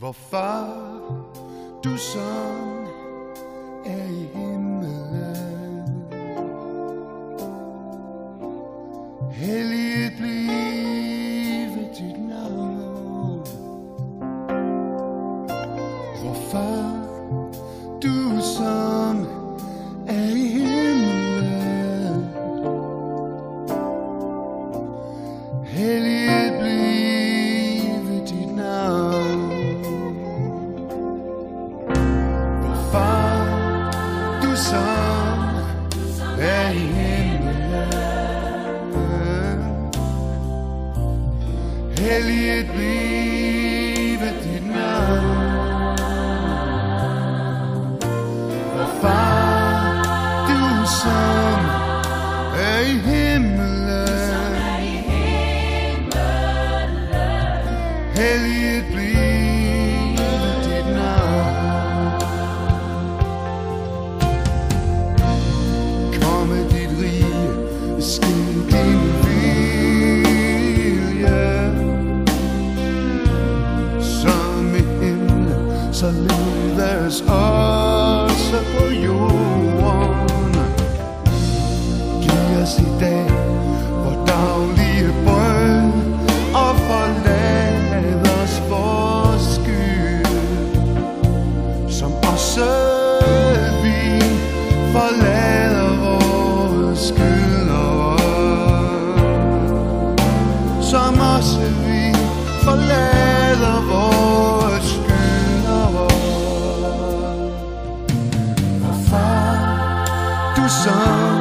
Hvorfor du som er i himlen. Helliget bliver far, du som er i himlen. Helliget blive dit navn. Hvorfor du som er i himlen. Helliget blive There's all du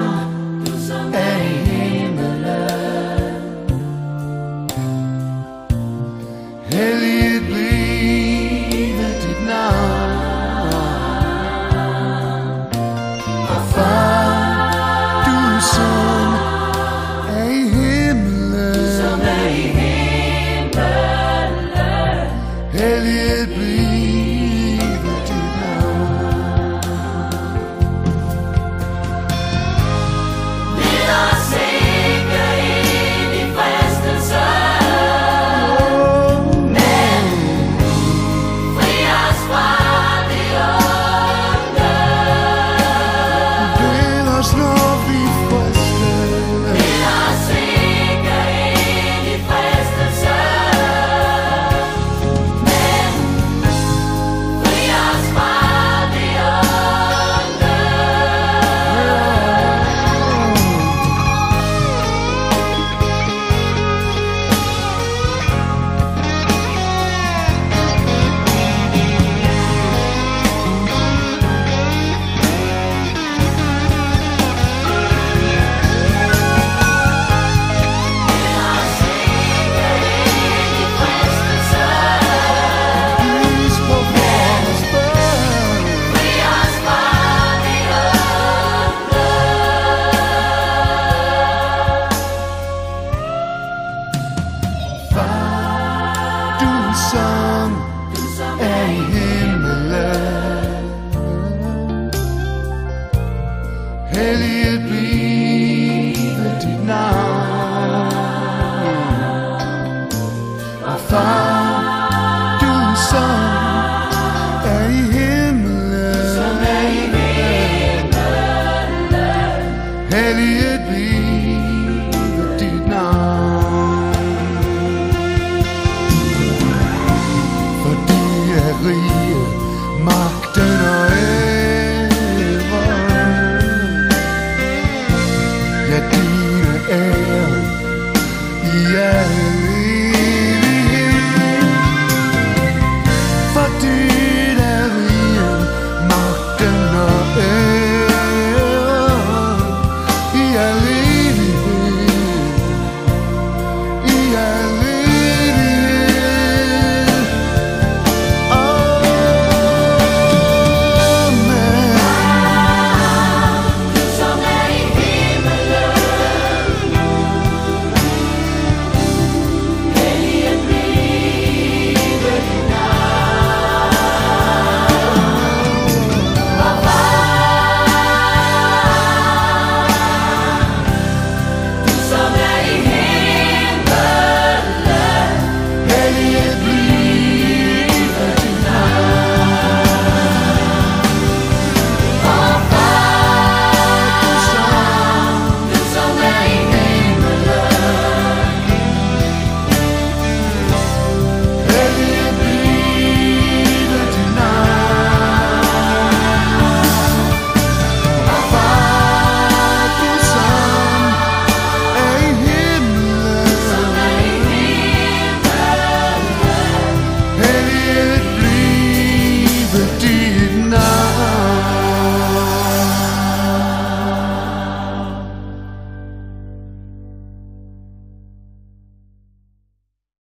Elliot B.